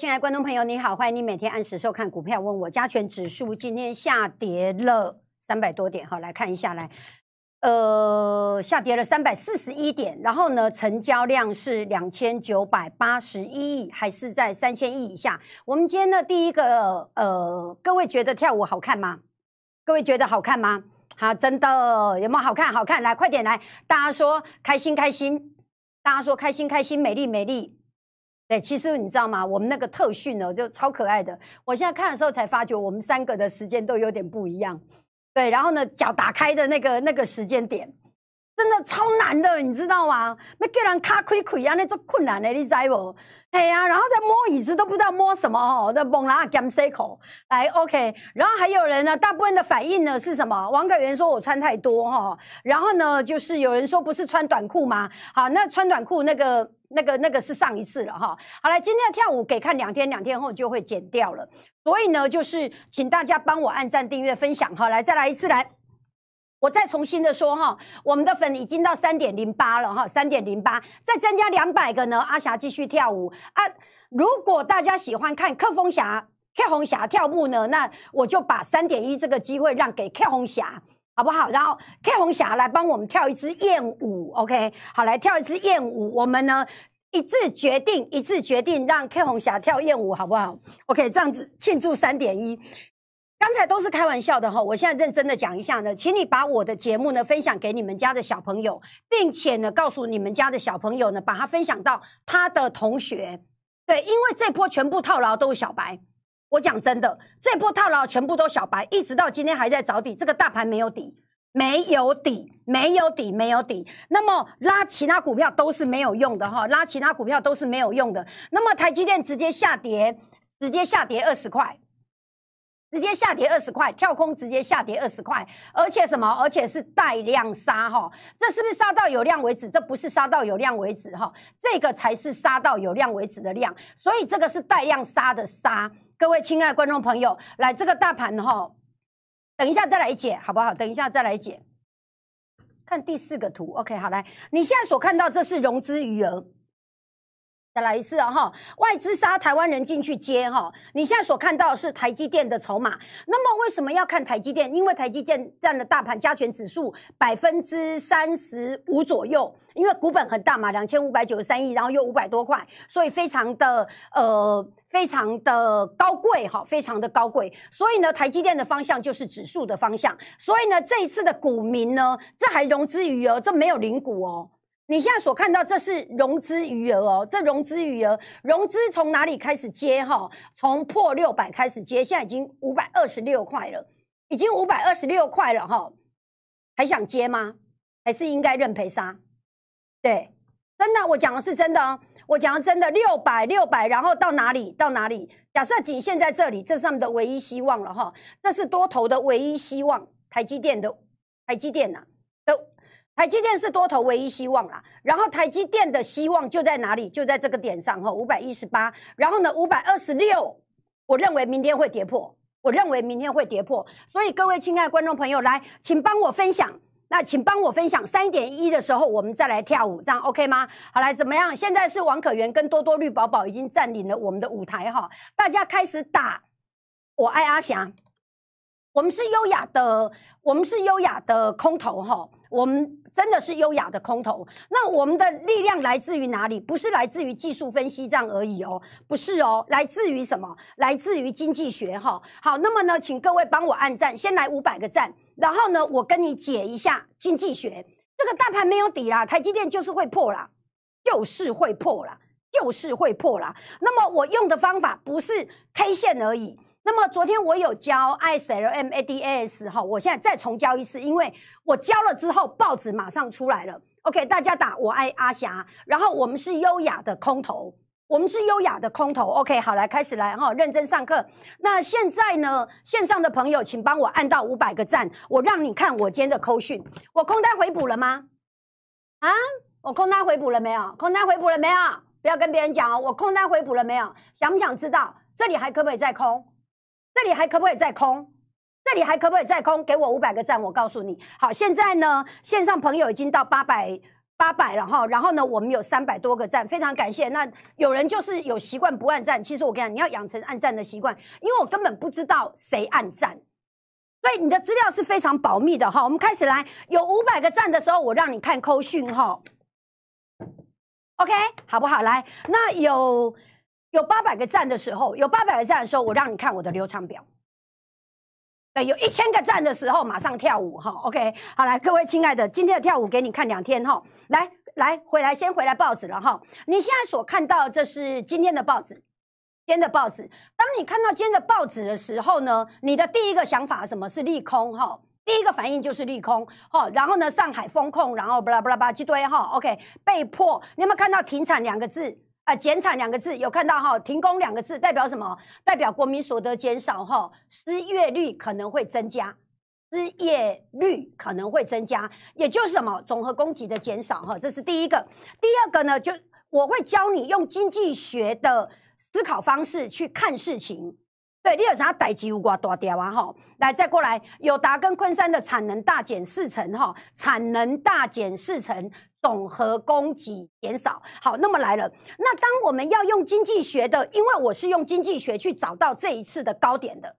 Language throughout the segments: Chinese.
亲爱的观众朋友，你好，欢迎你每天按时收看股票问我。加权指数今天下跌了三百多点，好，来看一下来，呃，下跌了三百四十一点，然后呢，成交量是两千九百八十一亿，还是在三千亿以下。我们今天呢，第一个，呃，各位觉得跳舞好看吗？各位觉得好看吗？好，真的有没有好看？好看，来，快点来，大家说开心开心，大家说开心开心，美丽美丽。对，其实你知道吗？我们那个特训呢，就超可爱的。我现在看的时候才发觉，我们三个的时间都有点不一样。对，然后呢，脚打开的那个那个时间点，真的超难的，你知道吗？那叫人卡亏亏啊，那种困难的，你知不？哎呀，然后再摸椅子都不知道摸什么哦，那猛拉 game cycle 来 OK，然后还有人呢，大部分的反应呢是什么？王改元说我穿太多哈，然后呢，就是有人说不是穿短裤吗？好，那穿短裤那个。那个那个是上一次了哈，好了，今天的跳舞给看两天，两天后就会剪掉了，所以呢，就是请大家帮我按赞、订阅、分享哈，来再来一次来，我再重新的说哈，我们的粉已经到三点零八了哈，三点零八，再增加两百个呢，阿霞继续跳舞。啊，如果大家喜欢看柯风霞、K 红霞跳舞呢，那我就把三点一这个机会让给 K 红霞。好不好？然后 K 红霞来帮我们跳一支艳舞，OK？好，来跳一支艳舞。我们呢一致决定，一致决定让 K 红霞跳艳舞，好不好？OK？这样子庆祝三点一。刚才都是开玩笑的哈，我现在认真的讲一下呢，请你把我的节目呢分享给你们家的小朋友，并且呢告诉你们家的小朋友呢，把它分享到他的同学。对，因为这波全部套牢都是小白。我讲真的，这波套牢全部都小白，一直到今天还在找底。这个大盘没有底，没有底，没有底，没有底。那么拉其他股票都是没有用的哈，拉其他股票都是没有用的。那么台积电直接下跌，直接下跌二十块，直接下跌二十块，跳空直接下跌二十块，而且什么？而且是带量杀哈，这是不是杀到有量为止？这不是杀到有量为止哈，这个才是杀到有量为止的量，所以这个是带量杀的杀。各位亲爱的观众朋友，来这个大盘哈，等一下再来解好不好？等一下再来解。看第四个图，OK，好来，你现在所看到这是融资余额。再来一次啊哈，外资杀台湾人进去接哈，你现在所看到的是台积电的筹码。那么为什么要看台积电？因为台积电占了大盘加权指数百分之三十五左右，因为股本很大嘛，两千五百九十三亿，然后又五百多块，所以非常的呃非常的高贵哈，非常的高贵。所以呢，台积电的方向就是指数的方向。所以呢，这一次的股民呢，这还融资余额，这没有零股哦。你现在所看到这是融资余额哦，这融资余额，融资从哪里开始接哈？从破六百开始接，现在已经五百二十六块了，已经五百二十六块了哈，还想接吗？还是应该认赔杀？对，真的，我讲的是真的哦，我讲的真的，六百六百，然后到哪里到哪里？假设仅限在这里，这是他们的唯一希望了哈，这是多头的唯一希望，台积电的台积电呐、台积电是多头唯一希望啦。然后台积电的希望就在哪里？就在这个点上哈，五百一十八，然后呢，五百二十六，我认为明天会跌破，我认为明天会跌破，所以各位亲爱的观众朋友，来，请帮我分享。那请帮我分享三点一的时候，我们再来跳舞，这样 OK 吗？好，来怎么样？现在是王可元跟多多绿宝宝已经占领了我们的舞台哈，大家开始打我爱阿翔。我们是优雅的，我们是优雅的空头哈，我们真的是优雅的空头。那我们的力量来自于哪里？不是来自于技术分析这样而已哦，不是哦，来自于什么？来自于经济学哈。好，那么呢，请各位帮我按赞，先来五百个赞，然后呢，我跟你解一下经济学。这个大盘没有底啦，台积电就是会破啦，就是会破啦，就是会破啦。那么我用的方法不是 K 线而已。那么昨天我有教 ISLM ADAS 哈，我现在再重教一次，因为我教了之后报纸马上出来了。OK，大家打我爱阿霞，然后我们是优雅的空头，我们是优雅的空头。OK，好，来开始来哈，认真上课。那现在呢，线上的朋友，请帮我按到五百个赞，我让你看我今天的扣讯，我空单回补了吗？啊，我空单回补了没有？空单回补了没有？不要跟别人讲哦，我空单回补了没有？想不想知道这里还可不可以再空？这里还可不可以再空？这里还可不可以再空？给我五百个赞，我告诉你。好，现在呢，线上朋友已经到八百八百了哈，然后呢，我们有三百多个赞，非常感谢。那有人就是有习惯不按赞，其实我跟你讲，你要养成按赞的习惯，因为我根本不知道谁按赞，所以你的资料是非常保密的哈。我们开始来，有五百个赞的时候，我让你看扣讯哈。OK，好不好？来，那有。有八百个赞的时候，有八百个赞的时候，我让你看我的流程表。对，有一千个赞的时候，马上跳舞哈。OK，好来，各位亲爱的，今天的跳舞给你看两天哈。来来，回来先回来报纸了哈。你现在所看到这是今天的报纸，今天的报纸。当你看到今天的报纸的时候呢，你的第一个想法什么是利空哈？第一个反应就是利空哈。然后呢，上海风控，然后巴拉巴拉巴拉一堆哈。OK，被迫，你有没有看到停产两个字？啊，减产两个字有看到哈？停工两个字代表什么？代表国民所得减少哈，失业率可能会增加，失业率可能会增加，也就是什么？总和供给的减少哈，这是第一个。第二个呢，就我会教你用经济学的思考方式去看事情。对，你有啥代志有偌大条啊？哈，来再过来，友达跟昆山的产能大减四成哈，产能大减四成。总和供给减少，好，那么来了。那当我们要用经济学的，因为我是用经济学去找到这一次的高点的，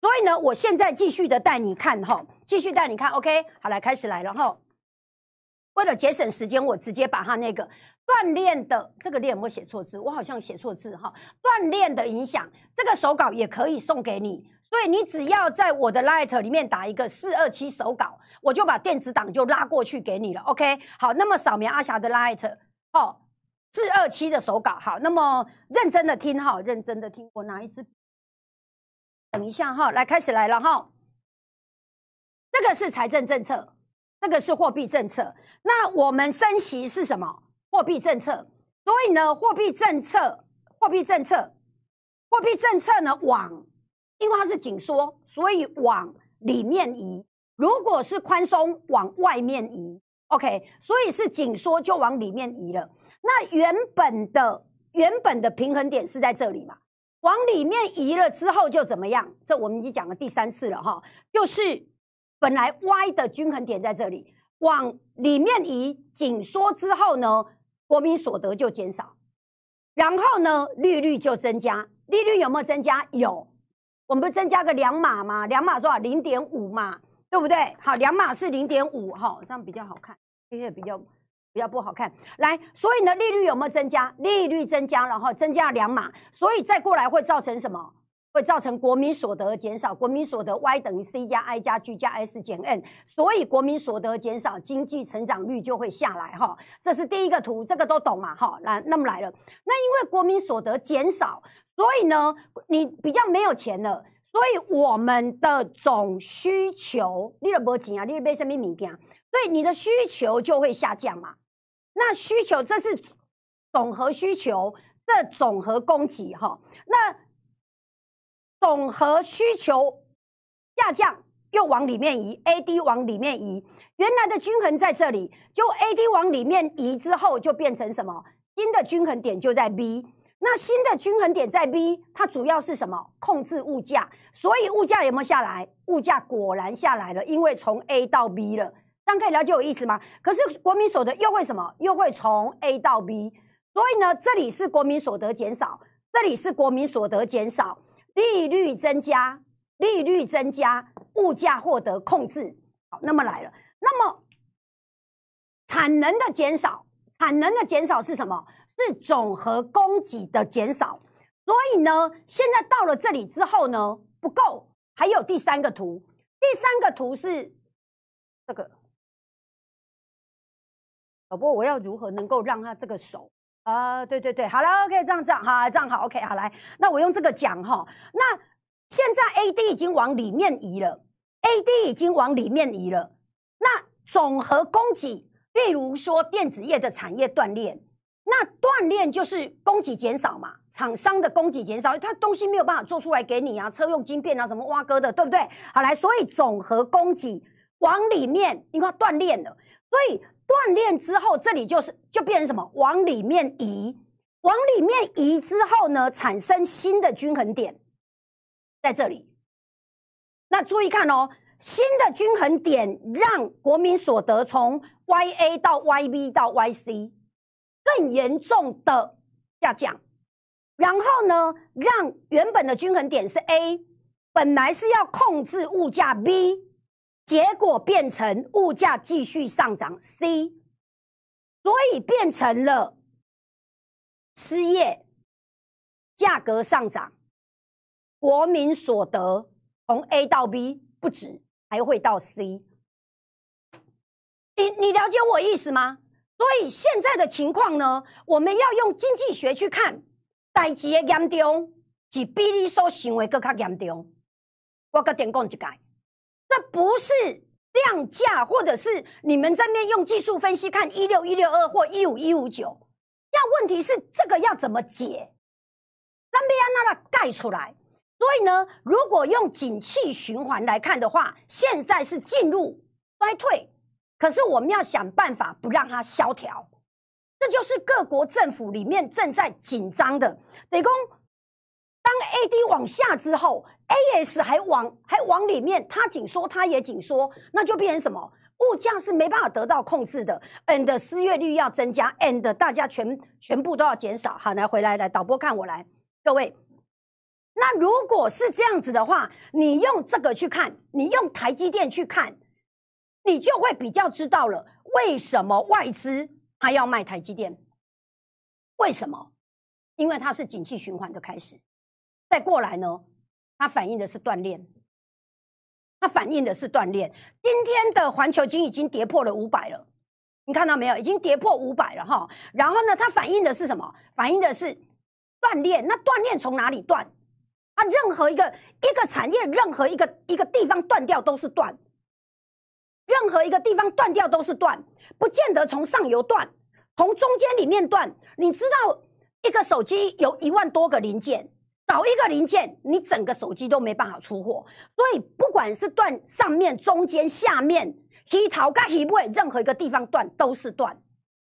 所以呢，我现在继续的带你看哈，继续带你看。OK，好，来开始来了哈。为了节省时间，我直接把它那个锻炼的这个练有没有写错字？我好像写错字哈。锻炼的影响，这个手稿也可以送给你。所以你只要在我的 Light 里面打一个四二七手稿，我就把电子档就拉过去给你了。OK，好，那么扫描阿霞的 Light，哦，四二七的手稿，好，那么认真的听哈，认真的听，我拿一支，等一下哈，来开始来了哈。这个是财政政策，这个是货币政策。那我们升息是什么？货币政策。所以呢，货币政策，货币政策，货币政策呢往。因为它是紧缩，所以往里面移；如果是宽松，往外面移。OK，所以是紧缩就往里面移了。那原本的原本的平衡点是在这里嘛？往里面移了之后就怎么样？这我们已经讲了第三次了哈，就是本来 Y 的均衡点在这里，往里面移紧缩之后呢，国民所得就减少，然后呢，利率就增加。利率有没有增加？有。我们不增加个两码吗？两码多少？零点五嘛，对不对？好，两码是零点五哈，这样比较好看，这个比较比较不好看。来，所以呢，利率有没有增加？利率增加，然后增加两码，所以再过来会造成什么？会造成国民所得减少，国民所得 Y 等于 C 加 I 加 G 加 S 减 N，所以国民所得减少，经济成长率就会下来哈。这是第一个图，这个都懂嘛哈？来，那么来了，那因为国民所得减少，所以呢，你比较没有钱了，所以我们的总需求，你都没钱啊，你买什么物件？所以你的需求就会下降嘛。那需求这是总和需求的总和供给哈，那。总和需求下降，又往里面移，A D 往里面移，原来的均衡在这里，就 A D 往里面移之后，就变成什么？新的均衡点就在 B，那新的均衡点在 B，它主要是什么？控制物价，所以物价有没有下来？物价果然下来了，因为从 A 到 B 了，这样可以了解我意思吗？可是国民所得又会什么？又会从 A 到 B，所以呢，这里是国民所得减少，这里是国民所得减少。利率增加，利率增加，物价获得控制。好，那么来了，那么产能的减少，产能的减少是什么？是总和供给的减少。所以呢，现在到了这里之后呢，不够，还有第三个图。第三个图是这个，老婆，我要如何能够让他这个手？啊，对对对，好了，OK，这样这样，好，这样好，OK，好来，那我用这个讲哈。那现在 AD 已经往里面移了，AD 已经往里面移了。那总和供给，例如说电子业的产业断裂，那锻炼就是供给减少嘛，厂商的供给减少，他东西没有办法做出来给你啊，车用晶片啊，什么挖哥的，对不对？好来，所以总和供给往里面，你看锻炼了，所以。锻炼之后，这里就是就变成什么？往里面移，往里面移之后呢，产生新的均衡点在这里。那注意看哦，新的均衡点让国民所得从 Y A 到 Y B 到 Y C 更严重的下降，然后呢，让原本的均衡点是 A，本来是要控制物价 B。结果变成物价继续上涨，C，所以变成了失业、价格上涨、国民所得从 A 到 B 不止，还会到 C。你你了解我意思吗？所以现在的情况呢，我们要用经济学去看，代志的严重是比你所想的更加严重。我跟点讲一解。这不是量价，或者是你们在那用技术分析看一六一六二或一五一五九，要问题是这个要怎么解？咱们要让它盖出来。所以呢，如果用景气循环来看的话，现在是进入衰退，可是我们要想办法不让它萧条，这就是各国政府里面正在紧张的。得工，当 A D 往下之后。A S 还往还往里面，它紧缩，它也紧缩，那就变成什么？物价是没办法得到控制的，and 失业率要增加，and 大家全全部都要减少。好，来回来来，导播看我来，各位，那如果是这样子的话，你用这个去看，你用台积电去看，你就会比较知道了，为什么外资它要卖台积电？为什么？因为它是景气循环的开始，再过来呢？它反映的是锻炼，它反映的是锻炼。今天的环球金已经跌破了五百了，你看到没有？已经跌破五百了哈。然后呢，它反映的是什么？反映的是锻炼。那锻炼从哪里断？它任何一个一个产业，任何一个一个地方断掉都是断，任何一个地方断掉都是断，不见得从上游断，从中间里面断。你知道一个手机有一万多个零件。少一个零件，你整个手机都没办法出货。所以不管是断上面、中间、下面，黑头跟黑尾，任何一个地方断都是断。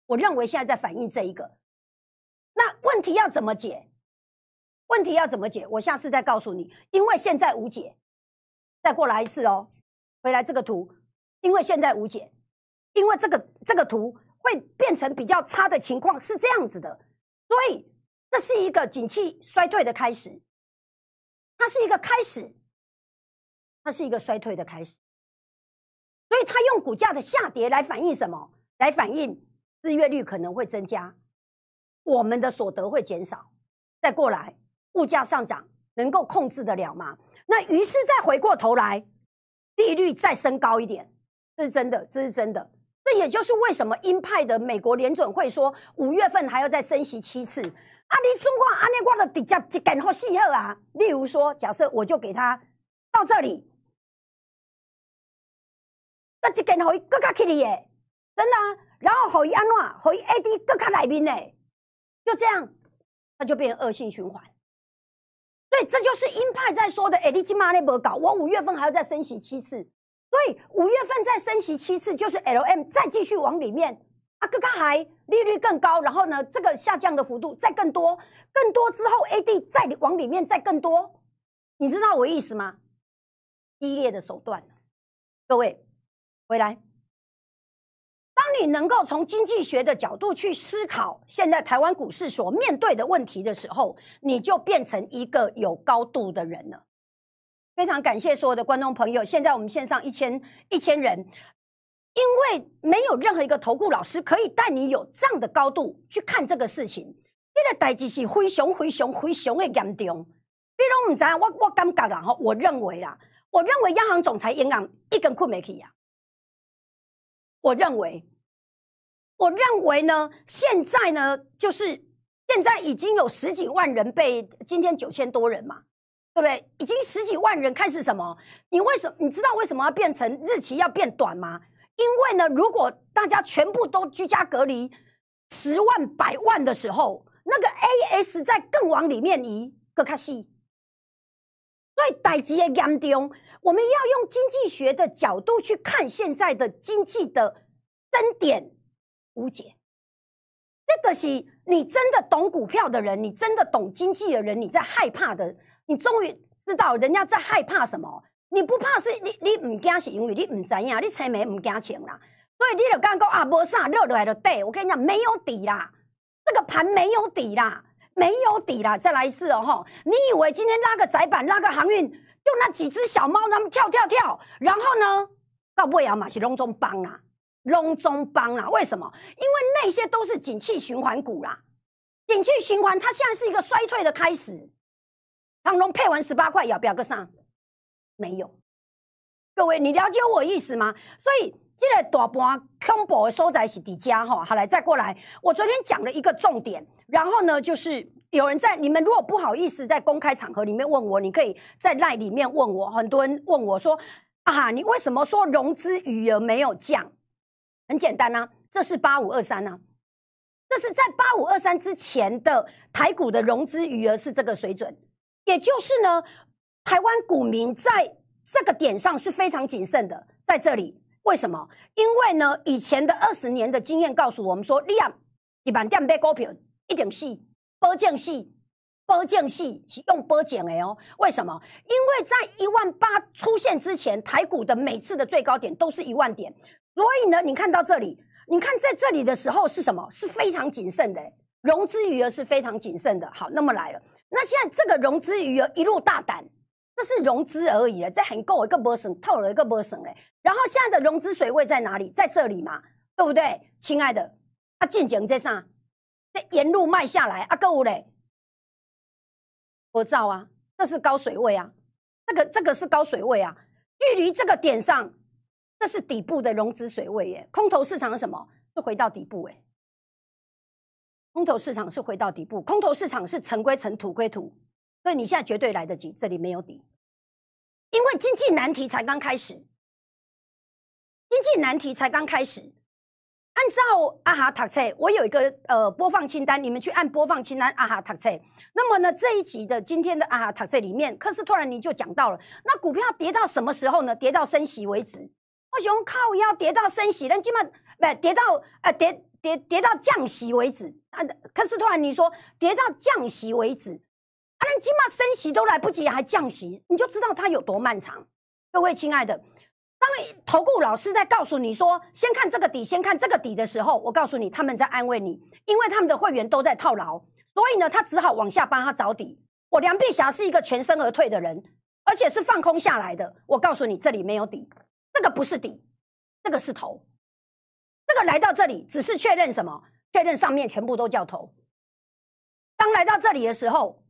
我认为现在在反映这一个。那问题要怎么解？问题要怎么解？我下次再告诉你。因为现在无解，再过来一次哦。回来这个图，因为现在无解，因为这个这个图会变成比较差的情况是这样子的，所以。这是一个景气衰退的开始，它是一个开始，它是一个衰退的开始，所以它用股价的下跌来反映什么？来反映失业率可能会增加，我们的所得会减少，再过来物价上涨，能够控制得了吗？那于是再回过头来，利率再升高一点，这是真的，这是真的。这也就是为什么鹰派的美国联准会说五月份还要再升息七次。啊，你中国安尼我的直接一根好细好啊。例如说，假设我就给他到这里，那一根可以更加起哩耶，真的啊。然后可以安怎？可以 AD 更加来宾呢？就这样，它就变成恶性循环。对这就是鹰派在说的，哎，你今嘛那波搞，我五月份还要再升息七次，所以五月份再升息七次，就是 LM 再继续往里面啊，更加还利率更高，然后呢，这个下降的幅度再更多，更多之后 AD 再往里面再更多，你知道我意思吗？激烈的手段，各位回来。当你能够从经济学的角度去思考现在台湾股市所面对的问题的时候，你就变成一个有高度的人了。非常感谢所有的观众朋友，现在我们线上一千一千人，因为没有任何一个投顾老师可以带你有这样的高度去看这个事情。这个代志是非常非常非常的严重。比如唔知，我我感觉啦，我认为啦，我认为央行总裁应该一根困没去呀。我认为。我认为呢，现在呢，就是现在已经有十几万人被今天九千多人嘛，对不对？已经十几万人开始什么？你为什么？你知道为什么要变成日期要变短吗？因为呢，如果大家全部都居家隔离十万百万的时候，那个 A S 在更往里面移，更卡细。所以代际的严重，我们要用经济学的角度去看现在的经济的增点。无解，这个是你真的懂股票的人，你真的懂经济的人，你在害怕的，你终于知道人家在害怕什么。你不怕是你你唔惊是因为你唔知影，你车眉唔惊钱啦，所以你就讲讲啊，无啥热落来就跌。我跟你讲，没有底啦，这个盘没有底啦，没有底啦。再来一次哦，吼！你以为今天拉个窄板，拉个航运，就那几只小猫，它们跳跳跳，然后呢，到尾啊嘛是隆中帮啊。隆中帮啦，为什么？因为那些都是景气循环股啦，景气循环它现在是一个衰退的开始。长隆配完十八块，要不要个上？没有。各位，你了解我意思吗？所以这个大盘恐怖的所在是底家哈。好来，再过来，我昨天讲了一个重点，然后呢，就是有人在你们如果不好意思在公开场合里面问我，你可以在赖里面问我。很多人问我说：“啊，你为什么说融资余额没有降？”很简单呐，这是八五二三呐，这是在八五二三之前的台股的融资余额是这个水准，也就是呢，台湾股民在这个点上是非常谨慎的，在这里为什么？因为呢，以前的二十年的经验告诉我们说，量一般点买股票一定是波降系，波降系是用波减的哦。为什么？因为在一万八出现之前，台股的每次的最高点都是一万点。所以呢，你看到这里，你看在这里的时候是什么？是非常谨慎的，融资余额是非常谨慎的。好，那么来了，那现在这个融资余额一路大胆，这是融资而已了，这很够一个波省透了一个波省哎。然后现在的融资水位在哪里？在这里嘛，对不对？亲爱的，啊，进景在上，这沿路卖下来啊，够嘞，我知道啊，这是高水位啊，这个这个是高水位啊，距离这个点上。这是底部的融资水位耶，空头市场是什么？是回到底部哎，空头市场是回到底部，空头市场是尘归尘，土归土，所以你现在绝对来得及，这里没有底，因为经济难题才刚开始，经济难题才刚开始。按照阿哈塔册，我有一个呃播放清单，你们去按播放清单阿哈塔册。那么呢，这一集的今天的阿哈塔册里面，科斯托兰尼就讲到了，那股票跌到什么时候呢？跌到升息为止。我想靠要跌到升息，那基本不跌到呃跌跌跌到降息为止啊！可是突然你说跌到降息为止，啊，那起码升息都来不及，还降息，你就知道它有多漫长。各位亲爱的，当投顾老师在告诉你说先看这个底，先看这个底的时候，我告诉你他们在安慰你，因为他们的会员都在套牢，所以呢，他只好往下帮他找底。我梁碧霞是一个全身而退的人，而且是放空下来的。我告诉你，这里没有底。这个不是底，这个是头。这个来到这里只是确认什么？确认上面全部都叫头。当来到这里的时候，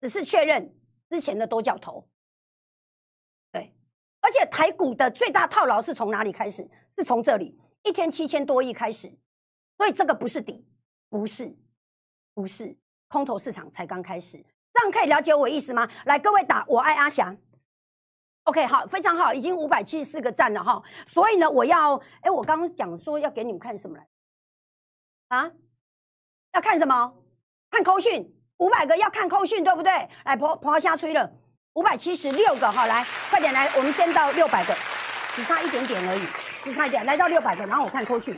只是确认之前的都叫头。对，而且台股的最大套牢是从哪里开始？是从这里一天七千多亿开始，所以这个不是底，不是，不是空头市场才刚开始。这样可以了解我意思吗？来，各位打我爱阿翔。OK，好，非常好，已经五百七十四个赞了哈。所以呢，我要，哎，我刚刚讲说要给你们看什么来？啊？要看什么？看扣讯，五百个要看扣讯，对不对？来，婆婆瞎吹了，五百七十六个哈，来，快点来，我们先到六百个，只差一点点而已，只差一点，来到六百个，然后我看扣讯，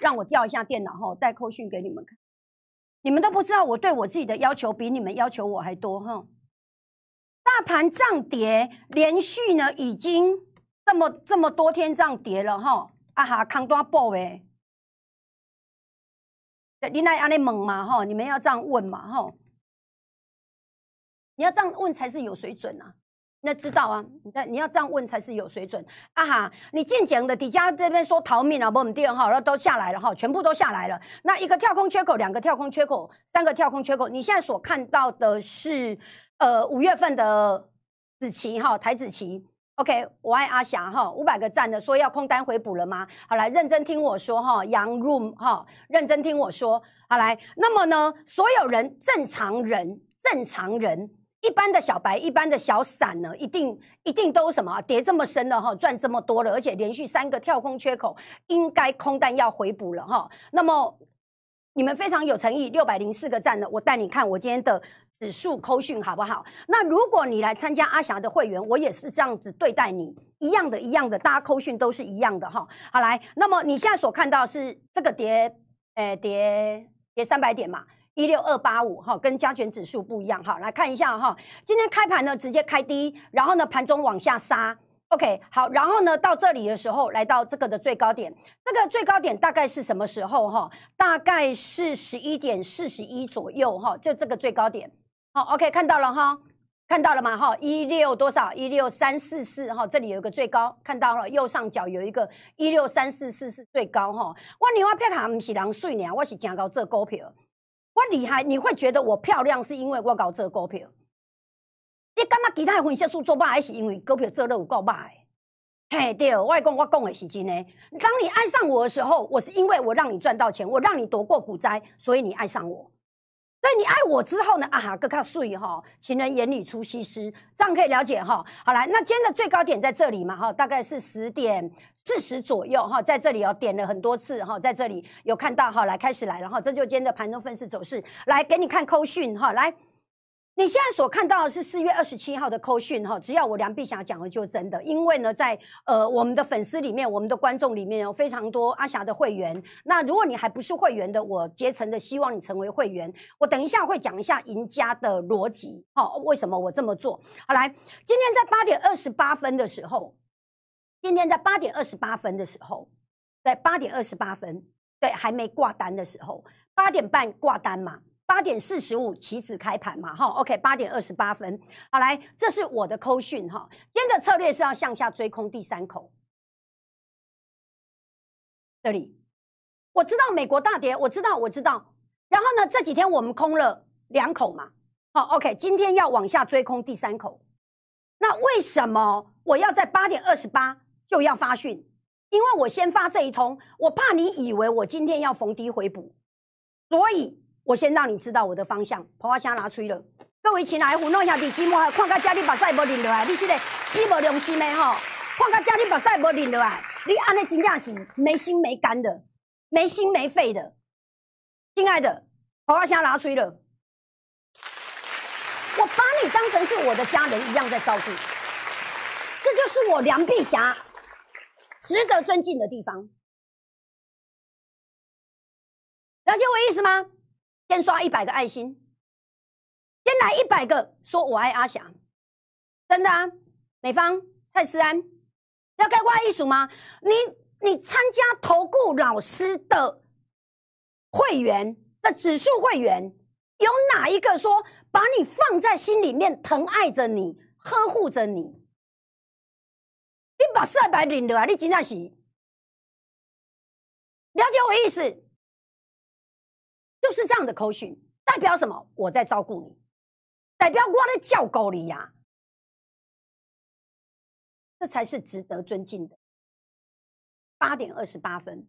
让我调一下电脑哈，带扣讯给你们看。你们都不知道我对我自己的要求比你们要求我还多哈。大盘涨跌连续呢，已经这么这么多天涨跌了哈，啊哈，扛多爆诶！你来安尼问嘛哈，你们要这样问嘛哈，你要这样问才是有水准啊，那知道啊，你你要这样问才是有水准啊哈，你进讲的底下这边说逃命了，不稳定哈，然后都下来了哈，全部都下来了，那一个跳空缺口，两个跳空缺口，三个跳空缺口，你现在所看到的是。呃，五月份的子期哈，台子期，OK，我爱阿霞哈，五百个赞的说要空单回补了吗？好来，认真听我说哈，杨 room 哈，认真听我说，好来，那么呢，所有人正常人，正常人，一般的小白，一般的小散呢，一定一定都什么跌这么深了哈，赚这么多了，而且连续三个跳空缺口，应该空单要回补了哈。那么你们非常有诚意，六百零四个赞的，我带你看我今天的。指数扣讯好不好？那如果你来参加阿霞的会员，我也是这样子对待你，一样的，一样的，大家扣讯都是一样的哈。好来，那么你现在所看到是这个跌，诶跌跌三百点嘛，一六二八五哈，跟加权指数不一样哈。来看一下哈，今天开盘呢直接开低，然后呢盘中往下杀。OK，好，然后呢，到这里的时候，来到这个的最高点，这个最高点大概是什么时候哈？大概是十一点四十一左右哈，就这个最高点。好，OK，看到了哈，看到了吗？哈，一六多少？一六三四四哈，这里有一个最高，看到了右上角有一个一六三四四是最高哈。我另外撇卡不是人水呢，我是真搞这股票，我厉害，你会觉得我漂亮是因为我搞这股票？你感觉其他分析师做歹，还是因为股票做得有够歹？嘿，对，我讲我讲的是真的。当你爱上我的时候，我是因为我让你赚到钱，我让你躲过股灾，所以你爱上我。所以你爱我之后呢？啊哈，更加碎哈！情人眼里出西施，这样可以了解哈。好来，那今天的最高点在这里嘛哈，大概是十点四十左右哈，在这里哦点了很多次哈，在这里有看到哈，来开始来了哈，这就今天的盘中分时走势，来给你看扣讯哈，来。你现在所看到的是四月二十七号的扣讯哈，只要我梁碧霞讲的就真的，因为呢，在呃我们的粉丝里面，我们的观众里面有非常多阿霞的会员。那如果你还不是会员的，我竭诚的希望你成为会员。我等一下会讲一下赢家的逻辑，哈，为什么我这么做？好，来，今天在八点二十八分的时候，今天在八点二十八分的时候，在八点二十八分，对，还没挂单的时候，八点半挂单嘛。八点四十五起止开盘嘛，哈，OK，八点二十八分，好来，这是我的扣讯哈。今天的策略是要向下追空第三口，这里我知道美国大跌，我知道，我知道。然后呢，这几天我们空了两口嘛，好，OK，今天要往下追空第三口。那为什么我要在八点二十八就要发讯？因为我先发这一通，我怕你以为我今天要逢低回补，所以。我先让你知道我的方向，婆花香拿吹了。各位亲爱的，弄一下，你寂寞，看到家里把屎无淋落来，你这个死无良心的吼，看到家里把屎无淋落来，你安尼真正是没心没肝的，没心没肺的。亲爱的，婆花香拿吹了，我把你当成是我的家人一样在照顾，这就是我梁碧霞值得尊敬的地方。了解我意思吗？先刷一百个爱心，先来一百个说我爱阿翔，真的啊！美方蔡思安要开挂艺术吗？你你参加投顾老师的会员的指数会员，有哪一个说把你放在心里面，疼爱着你，呵护着你？你把赛白领的啊，你真正是了解我意思？就是这样的口讯，代表什么？我在照顾你，代表我在叫狗你呀、这才是值得尊敬的。八点二十八分，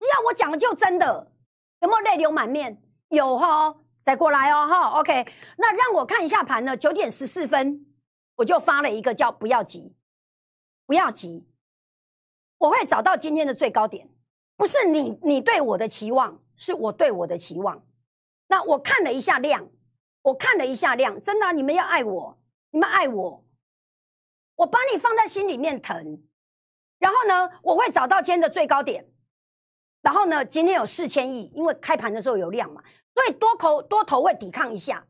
只要我讲的就真的，有没有泪流满面？有哈，再过来哦哈。OK，那让我看一下盘呢，九点十四分，我就发了一个叫“不要急，不要急”，我会找到今天的最高点，不是你你对我的期望，是我对我的期望。那我看了一下量，我看了一下量，真的、你们要爱我，你们爱我，我把你放在心里面疼。然后呢，我会找到今天的最高点。然后呢，今天有四千亿，因为开盘的时候有量嘛，所以多头多头会抵抗一下。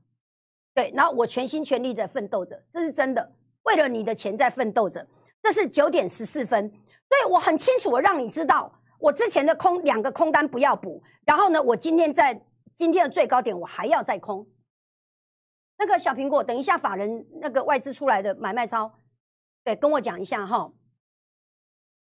对，然后我全心全力的奋斗着，这是真的，为了你的钱在奋斗着。这是九点十四分，所以我很清楚的让你知道，我之前的空两个空单不要补。然后呢，我今天在今天的最高点，我还要再空。那个小苹果，等一下法人那个外资出来的买卖超，对，跟我讲一下哈。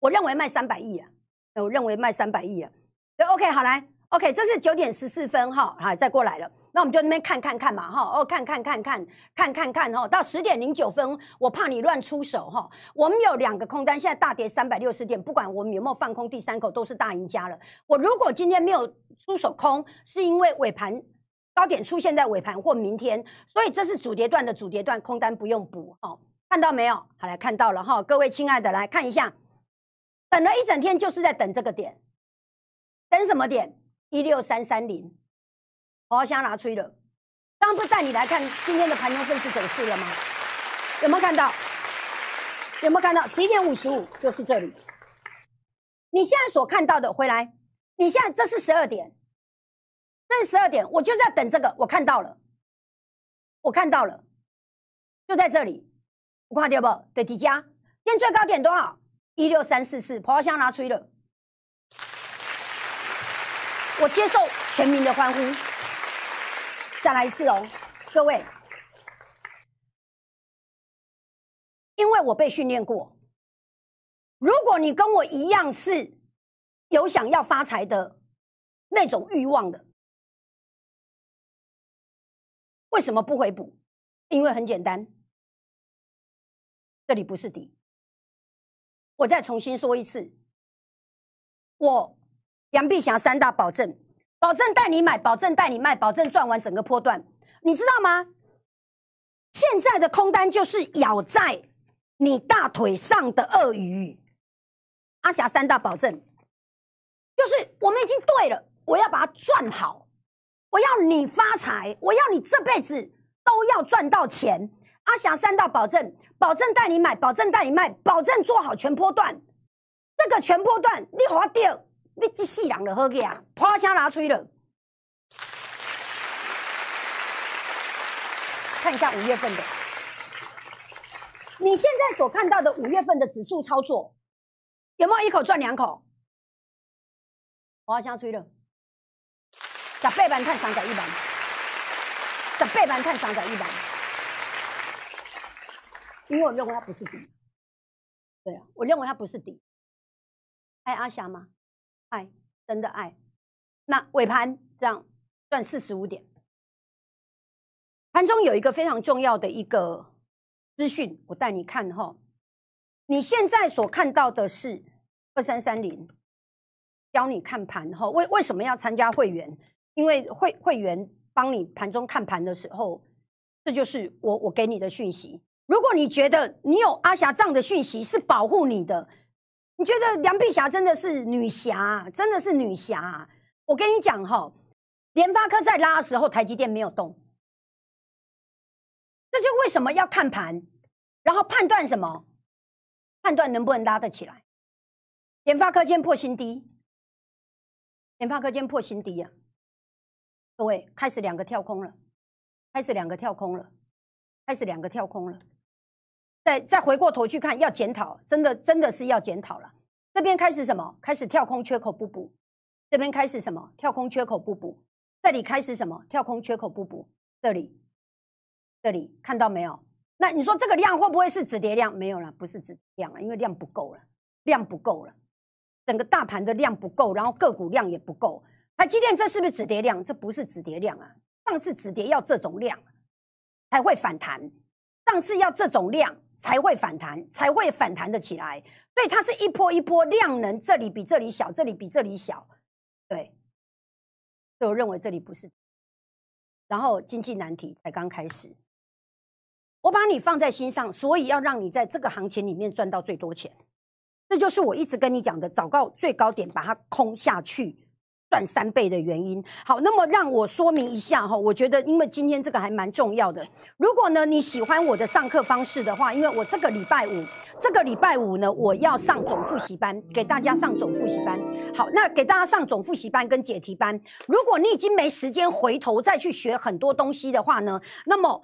我认为卖三百亿啊，我认为卖三百亿啊。对，OK，好来，OK，这是九点十四分哈，好，再过来了。那我们就那边看看看嘛，哈，哦，看看看看看看看哈，到十点零九分，我怕你乱出手哈。我们有两个空单，现在大跌三百六十点，不管我们有没有放空第三口，都是大赢家了。我如果今天没有出手空，是因为尾盘高点出现在尾盘或明天，所以这是主跌段的主跌段，空单不用补哈。看到没有？好来看到了哈，各位亲爱的来看一下。等了一整天，就是在等这个点，等什么点？一六三三零，我先拿出了。刚刚不是带你来看今天的盘中分时走势了吗？有没有看到？有没有看到？十一点五十五就是这里。你现在所看到的，回来，你现在这是十二点，这是十二点，我就在等这个，我看到了，我看到了，就在这里，我看到不？对，底加，今天最高点多少？一六三四四，跑箱拿出了，我接受全民的欢呼。再来一次哦，各位，因为我被训练过，如果你跟我一样是有想要发财的那种欲望的，为什么不回补？因为很简单，这里不是底。我再重新说一次，我杨碧霞三大保证，保证带你买，保证带你卖，保证赚完整个波段，你知道吗？现在的空单就是咬在你大腿上的鳄鱼。阿霞三大保证，就是我们已经对了，我要把它赚好，我要你发财，我要你这辈子都要赚到钱。阿霞三大保证，保证带你买，保证带你卖，保证做好全波段。这个全波段你划掉，你这世人就好个啊，啪声拿出去了。看一下五月份的，你现在所看到的五月份的指数操作，有没有一口赚两口？我要吹了，十八万探三十一万，十八万探三十一万。因为我认为它不是底，对啊，我认为它不是底。爱阿霞吗？爱，真的爱。那尾盘这样赚四十五点，盘中有一个非常重要的一个资讯，我带你看哈。你现在所看到的是二三三零，教你看盘哈。为为什么要参加会员？因为会会员帮你盘中看盘的时候，这就是我我给你的讯息。如果你觉得你有阿霞这样的讯息是保护你的，你觉得梁碧霞真的是女侠，真的是女侠。我跟你讲哈，联发科在拉的时候，台积电没有动，这就为什么要看盘，然后判断什么，判断能不能拉得起来。联发科今天破新低，联发科今天破新低啊！各位开始两个跳空了，开始两个跳空了，开始两个跳空了。再再回过头去看，要检讨，真的真的是要检讨了。这边开始什么？开始跳空缺口不补。这边开始什么？跳空缺口不补。这里开始什么？跳空缺口不补。这里，这里看到没有？那你说这个量会不会是止跌量？没有了，不是止跌量了，因为量不够了，量不够了，整个大盘的量不够，然后个股量也不够。台积电这是不是止跌量？这不是止跌量啊！上次止跌要这种量。才会反弹，上次要这种量才会反弹，才会反弹的起来。所以它是一波一波量能，这里比这里小，这里比这里小，对。所以我认为这里不是。然后经济难题才刚开始，我把你放在心上，所以要让你在这个行情里面赚到最多钱。这就是我一直跟你讲的，找到最高点把它空下去。赚三倍的原因，好，那么让我说明一下哈，我觉得因为今天这个还蛮重要的。如果呢你喜欢我的上课方式的话，因为我这个礼拜五，这个礼拜五呢我要上总复习班，给大家上总复习班。好，那给大家上总复习班跟解题班。如果你已经没时间回头再去学很多东西的话呢，那么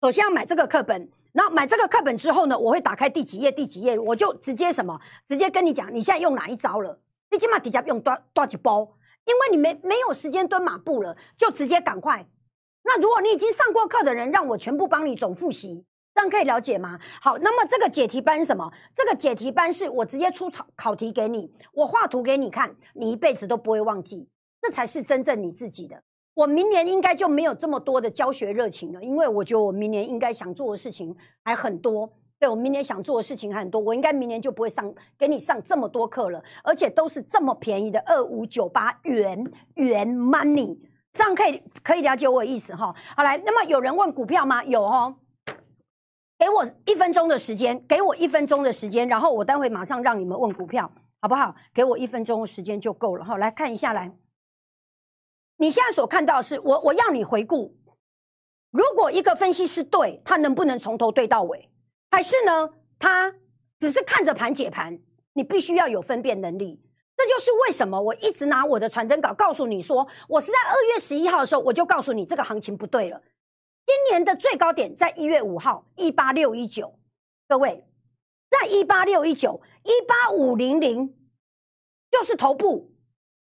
首先要买这个课本。那买这个课本之后呢，我会打开第几页第几页，我就直接什么，直接跟你讲你现在用哪一招了。你起码底下用多多几包。因为你没没有时间蹲马步了，就直接赶快。那如果你已经上过课的人，让我全部帮你总复习，这样可以了解吗？好，那么这个解题班什么？这个解题班是我直接出考考题给你，我画图给你看，你一辈子都不会忘记，这才是真正你自己的。我明年应该就没有这么多的教学热情了，因为我觉得我明年应该想做的事情还很多。对我明年想做的事情很多，我应该明年就不会上给你上这么多课了，而且都是这么便宜的二五九八元元 money，这样可以可以了解我的意思哈。好来，那么有人问股票吗？有哦，给我一分钟的时间，给我一分钟的时间，然后我待会马上让你们问股票，好不好？给我一分钟的时间就够了哈。来看一下来，你现在所看到是我我要你回顾，如果一个分析师对他能不能从头对到尾？还是呢？他只是看着盘解盘，你必须要有分辨能力。这就是为什么我一直拿我的传真稿告诉你说，我是在二月十一号的时候，我就告诉你这个行情不对了。今年的最高点在一月五号一八六一九，各位，在一八六一九一八五零零就是头部。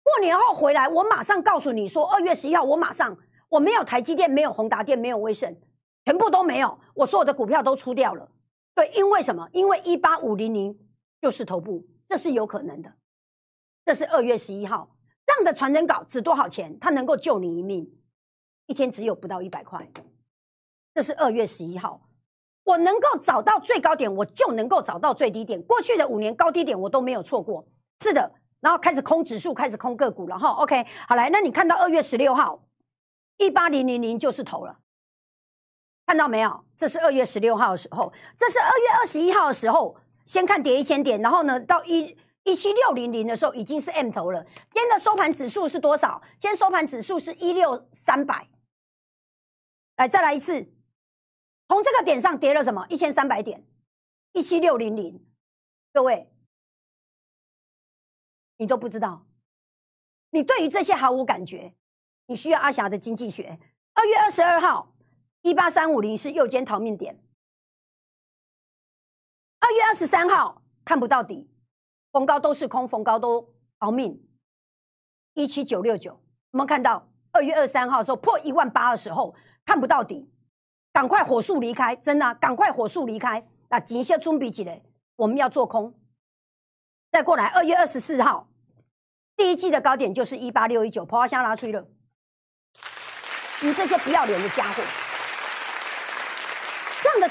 过年后回来，我马上告诉你说，二月十一号我马上我没有台积电，没有宏达电，没有威盛，全部都没有，我所有的股票都出掉了。对，因为什么？因为一八五零零就是头部，这是有可能的。这是二月十一号这样的传真稿，值多少钱？它能够救你一命，一天只有不到一百块。这是二月十一号，我能够找到最高点，我就能够找到最低点。过去的五年高低点我都没有错过。是的，然后开始空指数，开始空个股了哈。OK，好来，那你看到二月十六号一八零零零就是头了。看到没有？这是二月十六号的时候，这是二月二十一号的时候。先看跌一千点，然后呢，到一一七六零零的时候已经是 M 头了。今天的收盘指数是多少？今天收盘指数是一六三百。来，再来一次，从这个点上跌了什么？一千三百点，一七六零零。各位，你都不知道，你对于这些毫无感觉。你需要阿霞的经济学。二月二十二号。一八三五零是右肩逃命点。二月二十三号看不到底，逢高都是空，逢高都逃命。一七九六九，我们看到二月二三号的时候破一万八的时候看不到底，赶快火速离开，真的，赶快火速离开。那紧一下中比起来，我们要做空。再过来，二月二十四号，第一季的高点就是一八六一九，破花箱拿出去了。你这些不要脸的家伙！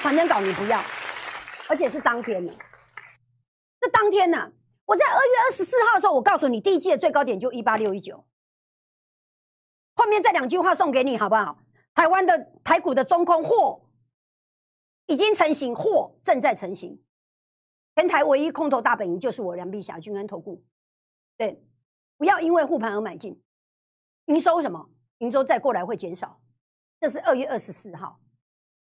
这样的传真稿你不要，而且是当天的。这当天呢，我在二月二十四号的时候，我告诉你，第一季的最高点就一八六一九。后面这两句话送给你好不好？台湾的台股的中空货已经成型，货正在成型。全台唯一空头大本营就是我梁碧霞君安投顾。对，不要因为护盘而买进。营收什么？营收再过来会减少。这是二月二十四号。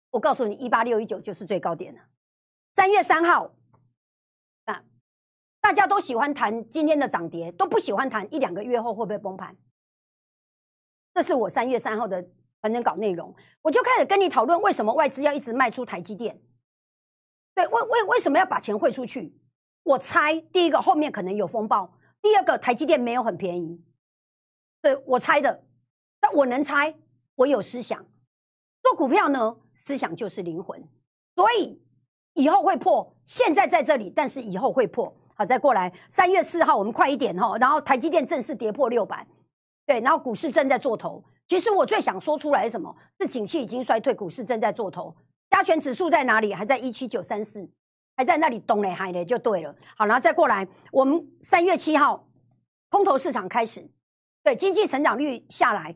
我告诉你，一八六一九就是最高点了。三月三号，啊，大家都喜欢谈今天的涨跌，都不喜欢谈一两个月后会不会崩盘。这是我三月三号的盘整稿内容，我就开始跟你讨论为什么外资要一直卖出台积电。对，为为为什么要把钱汇出去？我猜，第一个后面可能有风暴，第二个台积电没有很便宜。对我猜的，但我能猜，我有思想。做股票呢？思想就是灵魂，所以以后会破。现在在这里，但是以后会破。好，再过来三月四号，我们快一点哈。然后台积电正式跌破六百，对，然后股市正在做头。其实我最想说出来是什么？是景气已经衰退，股市正在做头，加权指数在哪里？还在一七九三四，还在那里东嘞海嘞，就对了。好，然后再过来，我们三月七号空头市场开始，对经济成长率下来，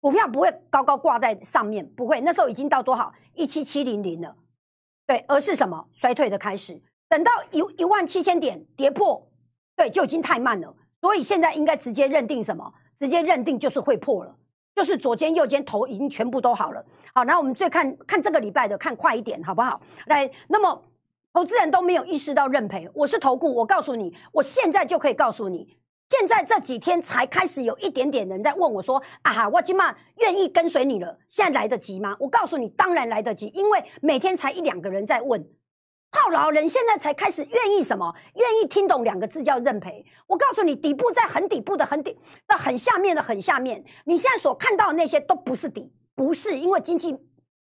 股票不会高高挂在上面，不会，那时候已经到多少一七七零零了，对，而是什么衰退的开始。等到一一万七千点跌破，对，就已经太慢了。所以现在应该直接认定什么？直接认定就是会破了。就是左肩右肩头已经全部都好了，好，那我们最看看这个礼拜的，看快一点好不好？来，那么投资人都没有意识到认赔，我是投顾，我告诉你，我现在就可以告诉你，现在这几天才开始有一点点人在问我说，啊哈，我今嘛愿意跟随你了，现在来得及吗？我告诉你，当然来得及，因为每天才一两个人在问。套牢人现在才开始愿意什么？愿意听懂两个字叫认赔。我告诉你，底部在很底部的很底的很下面的很下面，你现在所看到的那些都不是底，不是因为经济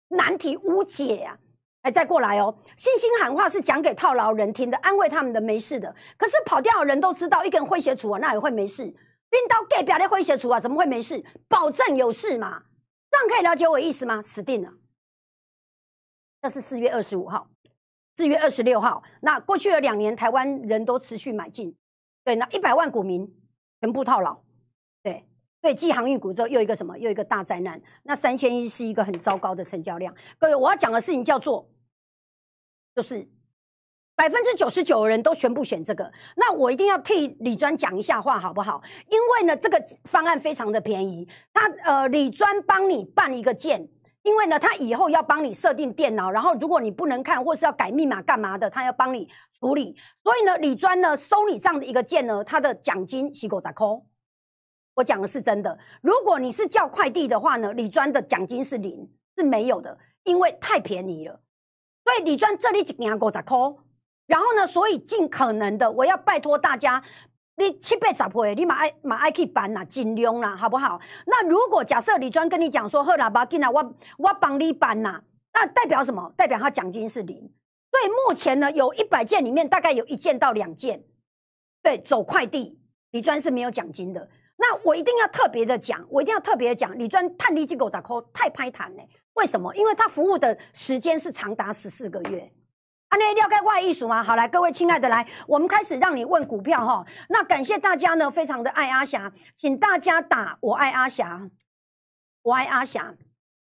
难题无解呀。哎，再过来哦，信心喊话是讲给套牢人听的，安慰他们的没事的。可是跑掉的人都知道，一个人诙谐处啊，那也会没事。拎刀给表的诙谐处啊，怎么会没事？保证有事嘛？这样可以了解我意思吗？死定了。这是四月二十五号。四月二十六号，那过去的两年，台湾人都持续买进，对，那一百万股民全部套牢，对，对继航运股之后，又一个什么，又一个大灾难。那三千一是一个很糟糕的成交量。各位，我要讲的事情叫做，就是百分之九十九的人都全部选这个。那我一定要替李专讲一下话，好不好？因为呢，这个方案非常的便宜，他呃，李专帮你办一个件。因为呢，他以后要帮你设定电脑，然后如果你不能看或是要改密码干嘛的，他要帮你处理。所以呢，李专呢收你这样的一个件呢，他的奖金是够在扣。我讲的是真的。如果你是叫快递的话呢，李专的奖金是零，是没有的，因为太便宜了。所以李专这里一年够在扣。然后呢，所以尽可能的，我要拜托大家。你七八十岁，你马爱马爱去办啦，尽量啦，好不好？那如果假设李专跟你讲说，好啦，不要紧啦，我我帮你办呐，那代表什么？代表他奖金是零。所以目前呢，有一百件里面，大概有一件到两件，对，走快递，李专是没有奖金的。那我一定要特别的讲，我一定要特别的讲，你专探力机构咋扣太拍谈呢？为什么？因为他服务的时间是长达十四个月。啊，那了解外艺术吗？好，来，各位亲爱的，来，我们开始让你问股票哈。那感谢大家呢，非常的爱阿霞，请大家打我爱阿霞，我爱阿霞。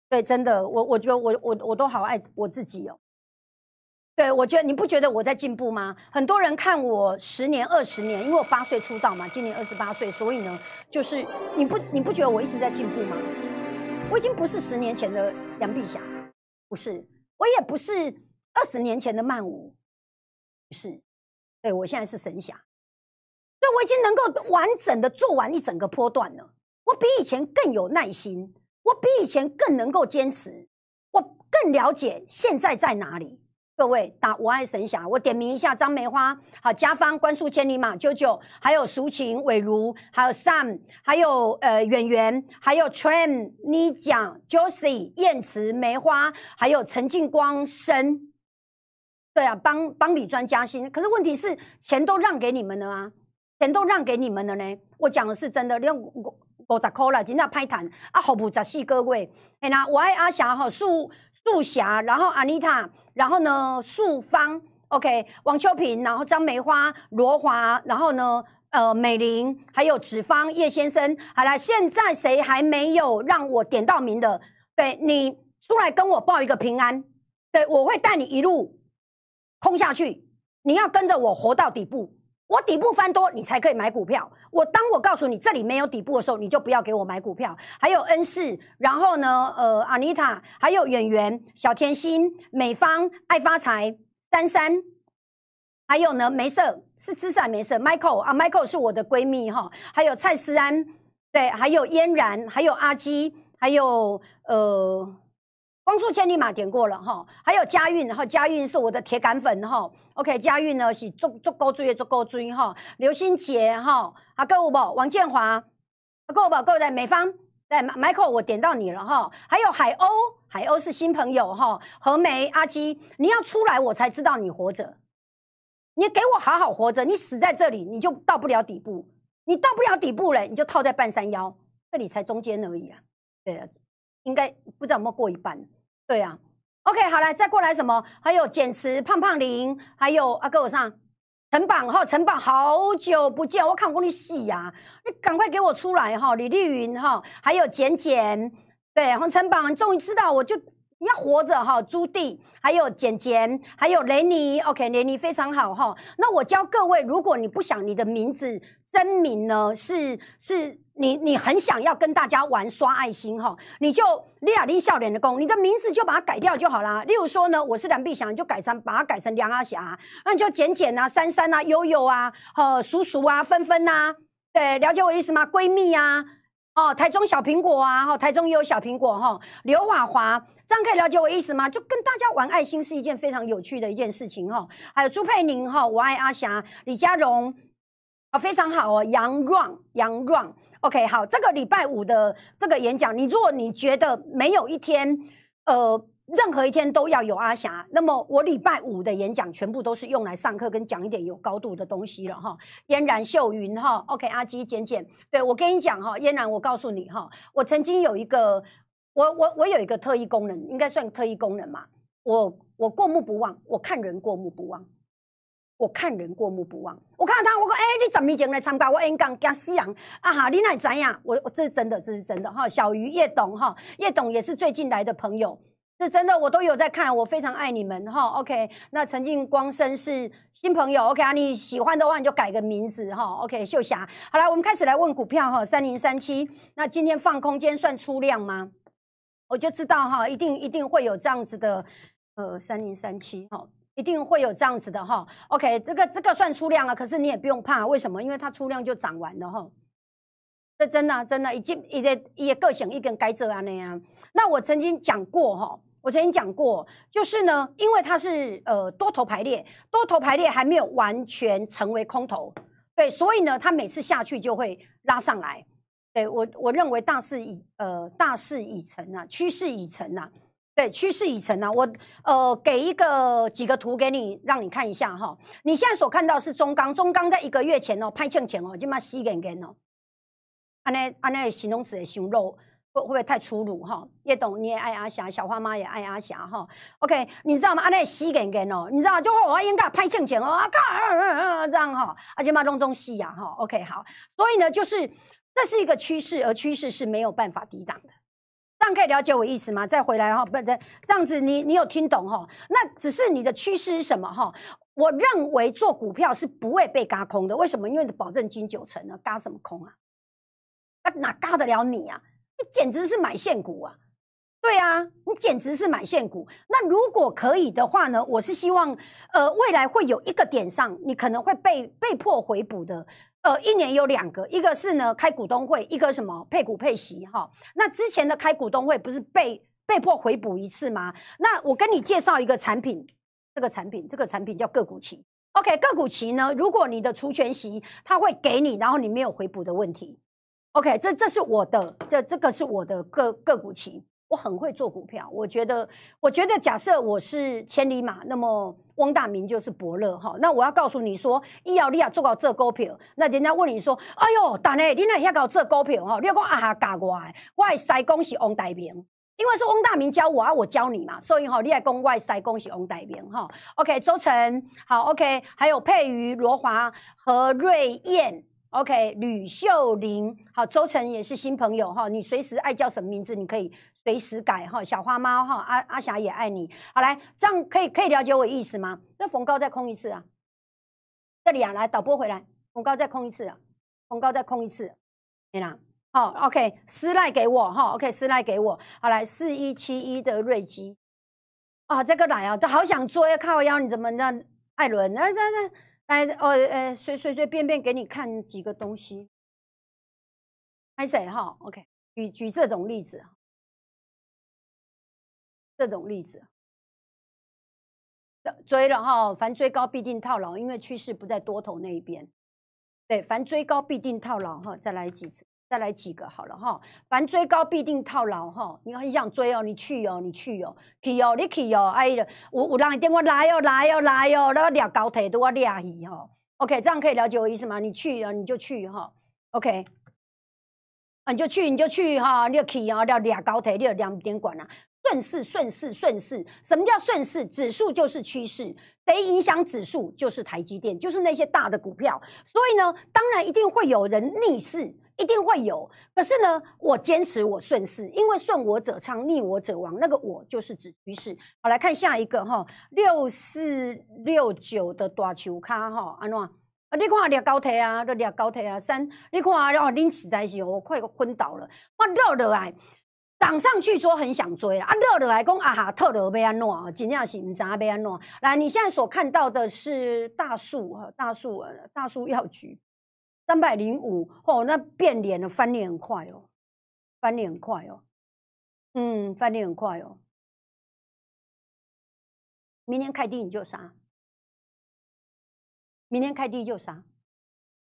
对，真的，我我觉得我我我都好爱我自己哦。对，我觉得你不觉得我在进步吗？很多人看我十年、二十年，因为我八岁出道嘛，今年二十八岁，所以呢，就是你不你不觉得我一直在进步吗？我已经不是十年前的杨碧霞，不是，我也不是。二十年前的曼舞是，对我现在是神侠，所以我已经能够完整的做完一整个波段了。我比以前更有耐心，我比以前更能够坚持，我更了解现在在哪里。各位打我爱神侠，我点名一下张梅花，好，家芳、关树千里马、九九，还有抒情、伟如，还有 Sam，还有呃演员，还有 Tram、妮讲、Josie、燕慈、梅花，还有陈静光生。对啊，帮帮李专加薪，可是问题是钱都让给你们了啊，钱都让给你们了呢。我讲的是真的，你五五十块了，真的拍谈啊，好不十四个月。哎那我爱阿霞哈，素素霞，然后阿妮塔，然后呢素芳，OK，王秋平，然后张梅花，罗华，然后呢呃美玲，还有子芳叶先生。好了，现在谁还没有让我点到名的？对你出来跟我报一个平安，对我会带你一路。空下去，你要跟着我活到底部，我底部翻多，你才可以买股票。我当我告诉你这里没有底部的时候，你就不要给我买股票。还有恩世，然后呢，呃，阿妮塔，还有演员小甜心、美芳、爱发财、珊珊，还有呢，梅色是芝士梅色，Michael 啊，Michael 是我的闺蜜哈，还有蔡思安，对，还有嫣然，还有阿基，还有呃。光速千里马点过了哈，还有佳韵，然后佳韵是我的铁杆粉哈。OK，佳韵呢是足足够追，足够追哈。刘新杰哈，啊，够不？王建华，够不？够在美方，在 Michael，我点到你了哈。还有海鸥，海鸥是新朋友哈。何梅阿基，你要出来我才知道你活着，你给我好好活着，你死在这里你就到不了底部，你到不了底部嘞，你就套在半山腰，这里才中间而已啊。对啊，应该不知道有没有过一半。对啊，OK，好来再过来什么？还有简慈、胖胖林，还有阿哥我上陈榜哈，陈榜好久不见，我看过你洗呀，你赶快给我出来哈！李丽云哈，还有简简，对，然后陈榜终于知道，我就你要活着哈，朱棣，还有简简，还有雷尼，OK，雷尼非常好哈。那我教各位，如果你不想你的名字真名呢，是是你你很想要跟大家玩刷爱心哈，你就立亚丽笑脸的功，你的名字就把它改掉就好啦。例如说呢，我是梁碧祥，你就改成把它改成梁阿霞，那你就简简啊、珊珊啊、悠悠啊、呃、叔叔啊、芬芬呐，对，了解我意思吗？闺蜜啊，哦，台中小苹果啊，哈，台中也有小苹果哈，刘华华。这样可以了解我意思吗？就跟大家玩爱心是一件非常有趣的一件事情哈。还有朱佩宁哈，我爱阿霞，李佳荣啊，非常好哦。杨 run 杨 run，OK 好。这个礼拜五的这个演讲，你如果你觉得没有一天，呃，任何一天都要有阿霞，那么我礼拜五的演讲全部都是用来上课跟讲一点有高度的东西了哈。嫣然秀云哈，OK 阿基简简，对我跟你讲哈，嫣然我告诉你哈，我曾经有一个。我我我有一个特异功能，应该算特异功能嘛。我我过目不忘，我看人过目不忘，我看人过目不忘。我看他，我说哎，你怎么年来参加我演讲？加西洋啊哈，你哪怎样？我我这是真的，这是真的哈。小鱼叶董哈，叶董也是最近来的朋友，是真的，我都有在看，我非常爱你们哈。OK，那陈静光生是新朋友，OK 啊，你喜欢的话你就改个名字哈。OK，秀霞，好了，我们开始来问股票哈，三零三七，那今天放空间算出量吗？我就知道哈，一定一定会有这样子的，呃，三零三七哈，一定会有这样子的哈。OK，这个这个算出量啊，可是你也不用怕，为什么？因为它出量就涨完了哈。这真的真的已经一个一个个性一根该这样那样。那我曾经讲过哈，我曾经讲过，就是呢，因为它是呃多头排列，多头排列还没有完全成为空头，对，所以呢，它每次下去就会拉上来。对我，我认为大势已呃大势已成啊，趋势已成啊，对，趋势已成啊。我呃给一个几个图给你，让你看一下哈。你现在所看到是中钢，中钢在一个月前哦拍欠钱哦，就嘛死干干哦。安内安内形容词的形容会不会太粗鲁哈？叶董你也爱阿霞，小花妈也爱阿霞哈。OK，你知道吗？安内死干干哦，你知道就我应该拍欠钱哦，啊靠，这样哈，而且嘛弄中戏呀哈。OK，好，所以呢就是。这是一个趋势，而趋势是没有办法抵挡的。这样可以了解我意思吗？再回来哈，不对，这样子你你有听懂哈？那只是你的趋势是什么哈？我认为做股票是不会被嘎空的。为什么？因为保证金九成呢，嘎什么空啊？那哪嘎得了你啊？你简直是买现股啊！对啊，你简直是买现股。那如果可以的话呢？我是希望，呃，未来会有一个点上，你可能会被被迫回补的。呃，一年有两个，一个是呢开股东会，一个什么配股配息哈。那之前的开股东会不是被被迫回补一次吗？那我跟你介绍一个产品，这个产品，这个产品叫个股期。OK，个股期呢，如果你的除权息，它会给你，然后你没有回补的问题。OK，这这是我的，这这个是我的个个股期。我很会做股票，我觉得，我觉得假设我是千里马，那么汪大明就是伯乐哈。那我要告诉你说，伊要你要做到这股票，那人家问你说，哎呦，但呢，你那要搞这股票哈？你讲啊哈教我的，我的师公是汪大明，因为是汪大明教我啊，我教你嘛，所以哈，你来讲我的师公是汪大明哈。OK，周晨好，OK，还有佩瑜、罗华和瑞燕。OK，吕秀玲，好，周晨也是新朋友哈，你随时爱叫什么名字，你可以随时改哈。小花猫哈，阿阿霞也爱你。好来，这样可以可以了解我意思吗？那逢高再空一次啊，这里啊，来导播回来，逢高再空一次啊，逢高再空一次，对啦。好，OK，私赖给我哈，OK，私赖给我。好来，四一七一的瑞基，啊，这个来啊，都好想追，靠腰，你怎么那艾伦？那那那。哎哦呃，随随随便便给你看几个东西，还谁哈？OK，举举这种例子，这种例子，追了哈，凡追高必定套牢，因为趋势不在多头那一边。对，凡追高必定套牢哈，再来几次。再来几个好了哈，凡追高必定套牢哈。你很想追哦，你去哦，你去哦，去哦，你去哦。哎呀，我我让你电话来哦，来哦，来哦，那俩高铁都要俩去哈。OK，这样可以了解我意思吗？你去哦，你就去哈。OK，啊，你就去你就去哈，你就去啊，要俩高铁，你有两点管啊。顺势，顺势，顺势。什么叫顺势？指数就是趋势，谁影响指数就是台积电，就是那些大的股票。所以呢，当然一定会有人逆势，一定会有。可是呢，我坚持我顺势，因为顺我者昌，逆我者亡。那个我就是指趋势。好，来看下一个哈，六四六九的大球卡哈，安怎？啊，你看掠高铁啊，都掠高铁啊，三，你看啊，哦，恁实在是我快昏倒了，我热落来。涨上去说很想追啊，热的来讲啊哈，特的被安诺啊，尽量是唔知被安诺。来，你现在所看到的是大树哈，大树大树药局三百零五哦，那变脸了，翻脸很快哦，翻脸很快哦，嗯，翻脸很快哦。明天开低你就杀，明天开低就杀。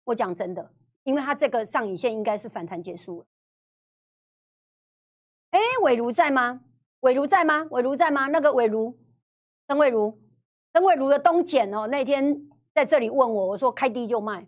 我讲真的，因为它这个上影线应该是反弹结束了。哎，伟如在吗？伟如在吗？伟如在吗？那个伟如，曾伟如，曾伟如的东简哦，那天在这里问我，我说开低就卖，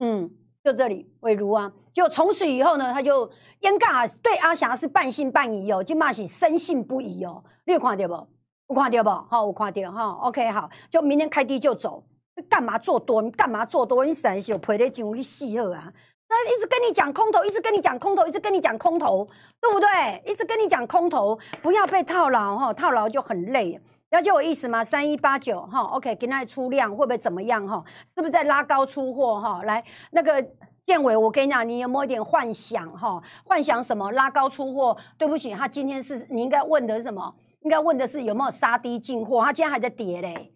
嗯，就这里伟如啊，就从此以后呢，他就严尬对阿霞是半信半疑哦，金马是深信不疑哦，你有看到不？有看到不？好，我看到哈，OK，好，就明天开低就走，干嘛做多？你干嘛做多？你实是有赔得进去死好啊！那一直跟你讲空头，一直跟你讲空头，一直跟你讲空头，对不对？一直跟你讲空头，不要被套牢哈，套牢就很累。了解我意思吗？三一八九哈，OK，给那出量会不会怎么样哈？是不是在拉高出货哈？来，那个建伟，我跟你讲，你有没有一点幻想哈？幻想什么？拉高出货？对不起，他今天是你应该问的是什么？应该问的是有没有杀低进货？他今天还在跌嘞，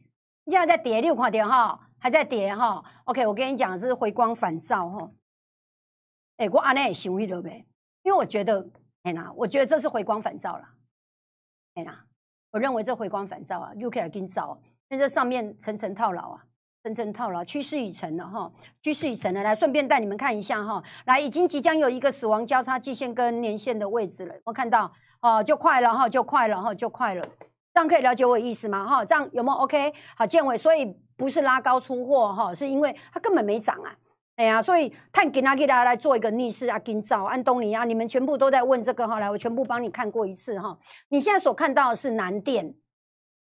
现在在跌六块点哈，还在跌哈。OK，我跟你讲，这是回光返照哈。哎，我安内也想一落呗，因为我觉得，哎呐，我觉得这是回光返照了，哎呐，我认为这回光返照啊，又可以来跟照，那这上面层层套牢啊，层层套牢，趋势已成了哈，趋势已成了，来顺便带你们看一下哈，来已经即将有一个死亡交叉季线跟年线的位置了，我看到哦，就快了哈，就快了哈，就快了，这样可以了解我意思吗？哈，这样有没有 OK？好，建伟，所以不是拉高出货哈，是因为它根本没涨啊。哎呀，所以看给拿给大家来做一个逆势啊，今早安东尼啊，你们全部都在问这个哈，来我全部帮你看过一次哈。你现在所看到的是南电，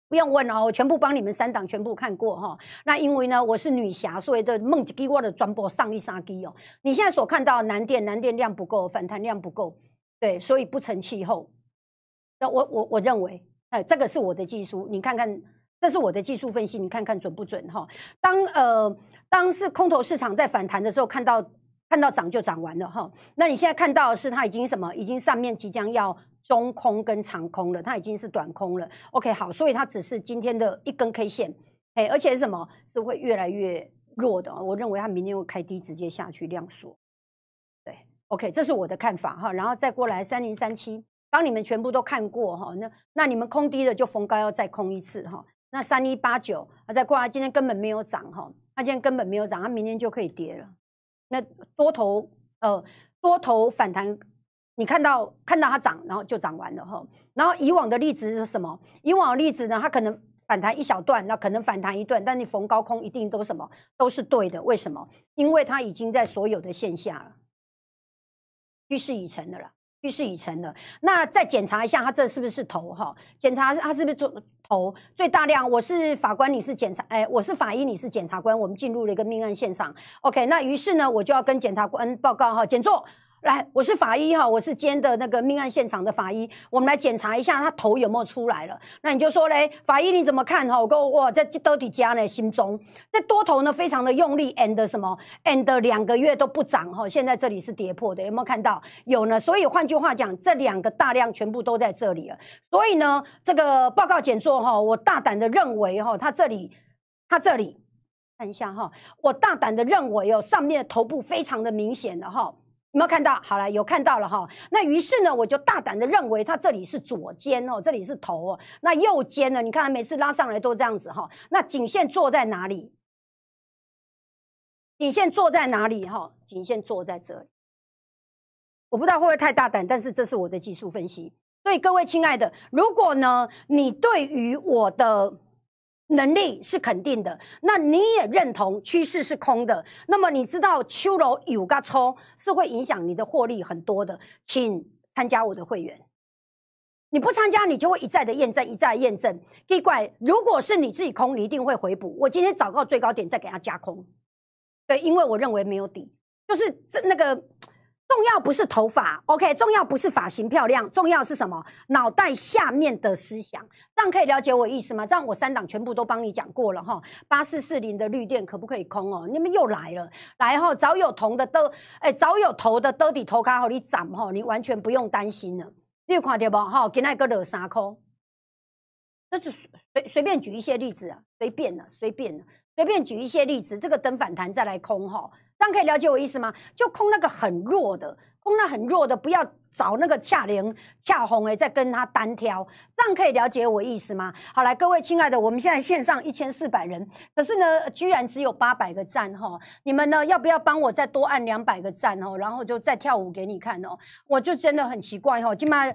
不用问哦，我全部帮你们三档全部看过哈。那因为呢，我是女侠，所以的梦吉给我的转播上一杀机哦。你现在所看到南电，南电量不够，反弹量不够，对，所以不成气候。那我我我认为，哎，这个是我的技术，你看看。这是我的技术分析，你看看准不准哈？当呃，当是空头市场在反弹的时候，看到看到涨就涨完了哈。那你现在看到的是它已经什么？已经上面即将要中空跟长空了，它已经是短空了。OK，好，所以它只是今天的一根 K 线，哎，而且是什么？是会越来越弱的。我认为它明天会开低，直接下去量缩。对，OK，这是我的看法哈。然后再过来三零三七，帮你们全部都看过哈，那那你们空低的就逢高要再空一次哈。那三一八九，它再过来，今天根本没有涨哈，它今天根本没有涨，它明天就可以跌了。那多头呃多头反弹，你看到看到它涨，然后就涨完了哈。然后以往的例子是什么？以往的例子呢，它可能反弹一小段，那可能反弹一段，但你逢高空一定都什么都是对的。为什么？因为它已经在所有的线下了，趋势已成的了。趋势已成的，那再检查一下，他这是不是头哈？检查他是不是做头最大量？我是法官，你是检察，哎，我是法医，你是检察官，我们进入了一个命案现场。OK，那于是呢，我就要跟检察官报告哈，检座。来，我是法医哈，我是今天的那个命案现场的法医，我们来检查一下他头有没有出来了。那你就说嘞，法医你怎么看哈？我跟哇，在多底家呢，心中那多头呢非常的用力，and 什么，and 两个月都不涨哈，现在这里是跌破的，有没有看到？有呢，所以换句话讲，这两个大量全部都在这里了。所以呢，这个报告检做哈，我大胆的认为哈，它这里，它这里看一下哈，我大胆的认为哦，上面的头部非常的明显的哈。有没有看到？好了，有看到了哈。那于是呢，我就大胆的认为它这里是左肩哦，这里是头哦。那右肩呢？你看每次拉上来都这样子哈。那颈线坐在哪里？颈线坐在哪里？哈，颈线坐在这里。我不知道会不会太大胆，但是这是我的技术分析。所以各位亲爱的，如果呢，你对于我的能力是肯定的，那你也认同趋势是空的，那么你知道秋楼有个冲是会影响你的获利很多的，请参加我的会员。你不参加，你就会一再的验证，一再验证。奇怪，如果是你自己空，你一定会回补。我今天找到最高点，再给它加空。对，因为我认为没有底，就是这那个重要不是头发，OK，重要不是发型漂亮，重要是什么？脑袋下面的思想。这样可以了解我意思吗？这样我三档全部都帮你讲过了哈。八四四零的绿电可不可以空哦？你们又来了，来哈，早有铜的都，哎，早有头的都底头卡好，你涨哈，你完全不用担心了。你有看到不？哈，今仔个落三块，这是随随便举一些例子啊，随便了，随便了，随便举一些例子。这个等反弹再来空哈，这样可以了解我意思吗？就空那个很弱的，空那很弱的，不要找那个恰零恰红诶，再跟他单挑，这样可以了解我意思吗？好，来各位亲爱的，我们现在线上一千四百人，可是呢，居然只有八百个赞哈，你们呢要不要帮我再多按两百个赞哦？然后就再跳舞给你看哦，我就真的很奇怪哈，今麦。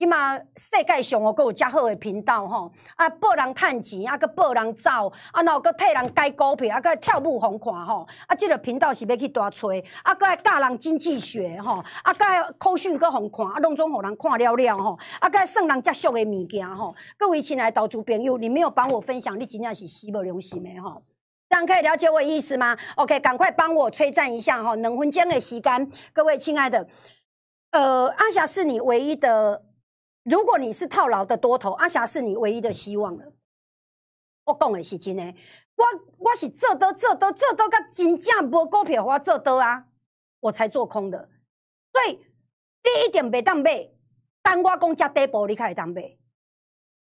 起码世界上哦，阁有遮好诶频道吼，啊，报人趁钱，啊，阁报人走，啊，然后阁替人改股票，啊，阁跳舞红看吼，啊，即个频道是要去大吹，啊，阁来教人经济学吼，啊，阁口讯阁互看，啊，拢总互人看了了吼，啊，阁算人接触诶物件吼。各位亲爱投资朋友，你没有帮我分享，你真正是死无良心诶吼。这样可以了解我意思吗？OK，赶快帮我催赞一下吼，两分钟的时间，各位亲爱的，呃，阿霞是你唯一的。如果你是套牢的多头，阿霞是你唯一的希望了。我讲的是真的，我我是做多做多做多，甲真正无股票我做多啊，我才做空的。所以你一定袂当买，等我讲遮底部，你开始当买。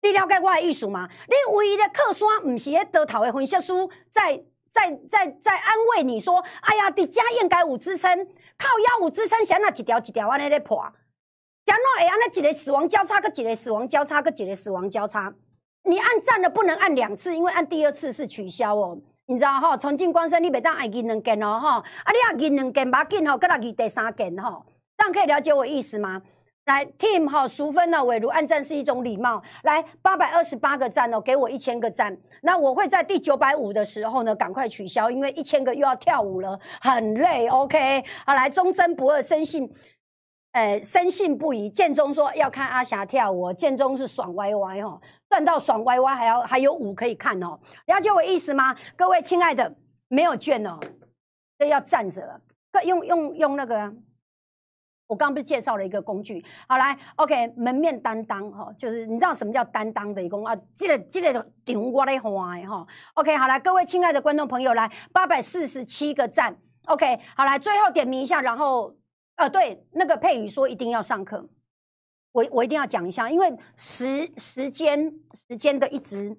你了解我的意思吗？你唯一的靠山，毋是迄多头的分析师在在在在安慰你说：“哎呀，伫遮应该有支撑，靠腰有支撑，先那一条一条安尼咧破。”讲诺会安那一个死亡交叉，个一个死亡交叉，个一个死亡交叉。你按赞了不能按两次，因为按第二次是取消哦。你知道哈？重进光生你袂当按二两件哦哈。啊，你按二两件把紧吼，搁来二第三件吼。这样可以了解我意思吗？来，team 哈，淑芬呢？伟如按赞是一种礼貌。来，八百二十八个赞哦，给我一千个赞。那我会在第九百五的时候呢，赶快取消，因为一千个又要跳舞了，很累。OK，好，来，忠贞不二，深信。呃，深信不疑。建中说要看阿霞跳舞，建中是爽歪歪哦，赚到爽歪歪，还要还有舞可以看哦，了解我意思吗？各位亲爱的，没有券哦，这要站着了，用用用那个，我刚不是介绍了一个工具？好来，OK，门面担当哈，就是你知道什么叫担当的一个啊？这个这个场我来画的哈，OK，好来，各位亲爱的观众朋友，来八百四十七个赞，OK，好来，最后点名一下，然后。呃，对，那个佩宇说一定要上课，我我一定要讲一下，因为时时间时间的一直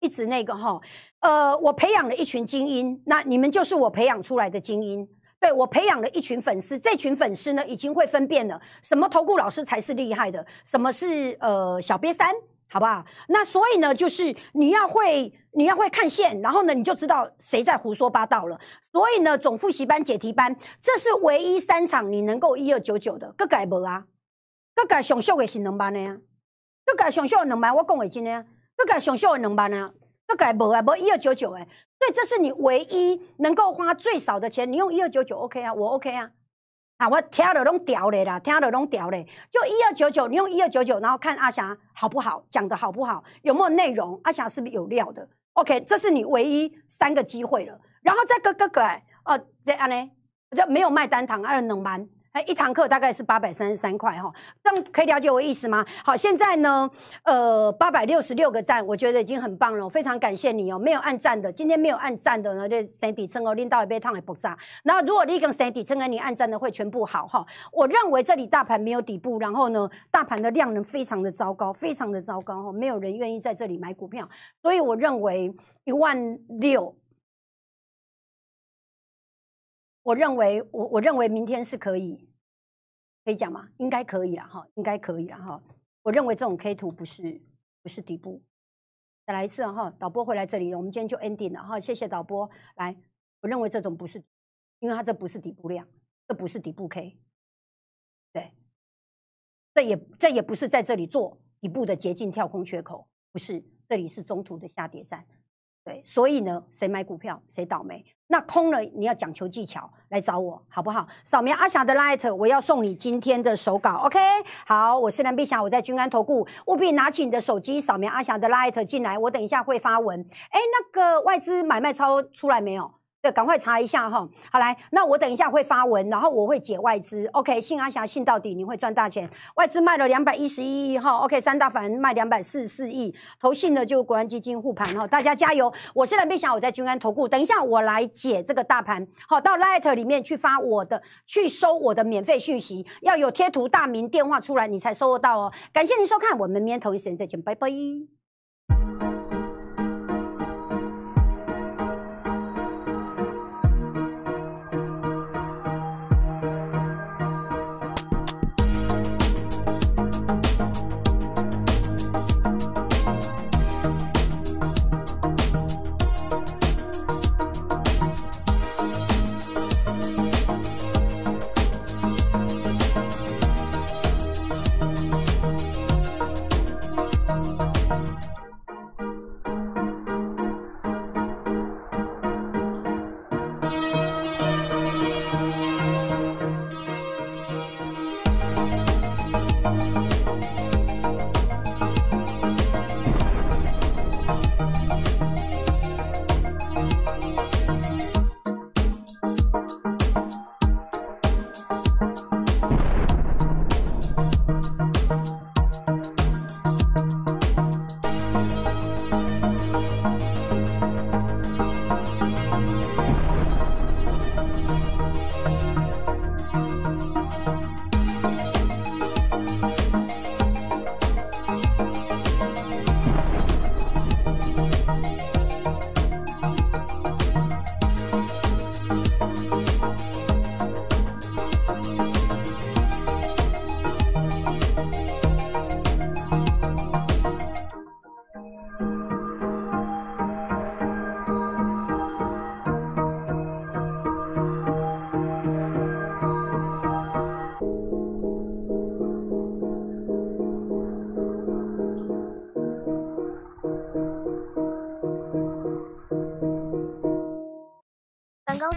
一直那个哈，呃，我培养了一群精英，那你们就是我培养出来的精英，对我培养了一群粉丝，这群粉丝呢已经会分辨了什么投顾老师才是厉害的，什么是呃小瘪三。好不好？那所以呢，就是你要会，你要会看线，然后呢，你就知道谁在胡说八道了。所以呢，总复习班、解题班，这是唯一三场你能够一二九九的，各改无啊？各改上秀的是两班的呀？各改上秀的两班，我讲为真的呀？各改上秀的两班啊？各改无啊？无一二九九哎？所以这是你唯一能够花最少的钱，你用一二九九 OK 啊？我 OK 啊？啊，我听了拢屌嘞啦，听了拢屌嘞。就一二九九，你用一二九九，然后看阿霞好不好，讲的好不好，有没有内容？阿霞是不是有料的？OK，这是你唯一三个机会了，然后再个哥哥哦，这样呢，就没有卖单堂，二能班。哎，一堂课大概是八百三十三块哈，这样可以了解我意思吗？好，现在呢，呃，八百六十六个赞，我觉得已经很棒了，非常感谢你哦。没有按赞的，今天没有按赞的呢，就身底称哦，拎到一杯汤也不炸。然后如果你跟身底称哦，你按赞的会全部好哈。我认为这里大盘没有底部，然后呢，大盘的量能非常的糟糕，非常的糟糕哈，没有人愿意在这里买股票，所以我认为一万六。我认为，我我认为明天是可以，可以讲吗？应该可以了哈，应该可以了哈。我认为这种 K 图不是不是底部，再来一次哈。导播回来这里，我们今天就 ending 了哈。谢谢导播。来，我认为这种不是，因为它这不是底部量，这不是底部 K，对，这也这也不是在这里做底部的捷径跳空缺口，不是，这里是中途的下跌站。对，所以呢，谁买股票谁倒霉。那空了，你要讲求技巧，来找我好不好？扫描阿霞的 Light，我要送你今天的手稿，OK？好，我是蓝碧霞，我在君安投顾，务必拿起你的手机扫描阿霞的 Light 进来，我等一下会发文。哎，那个外资买卖超出来没有？对，赶快查一下哈。好来，那我等一下会发文，然后我会解外资。OK，信阿霞信到底，你会赚大钱。外资卖了两百一十一亿哈。OK，三大法人卖两百四十四亿，投信的就国安基金护盘哈。大家加油！我是蓝碧霞，我在君安投顾。等一下我来解这个大盘。好，到 Light 里面去发我的，去收我的免费讯息，要有贴图、大名、电话出来，你才收得到哦。感谢您收看，我们明天同一时间再见，拜拜。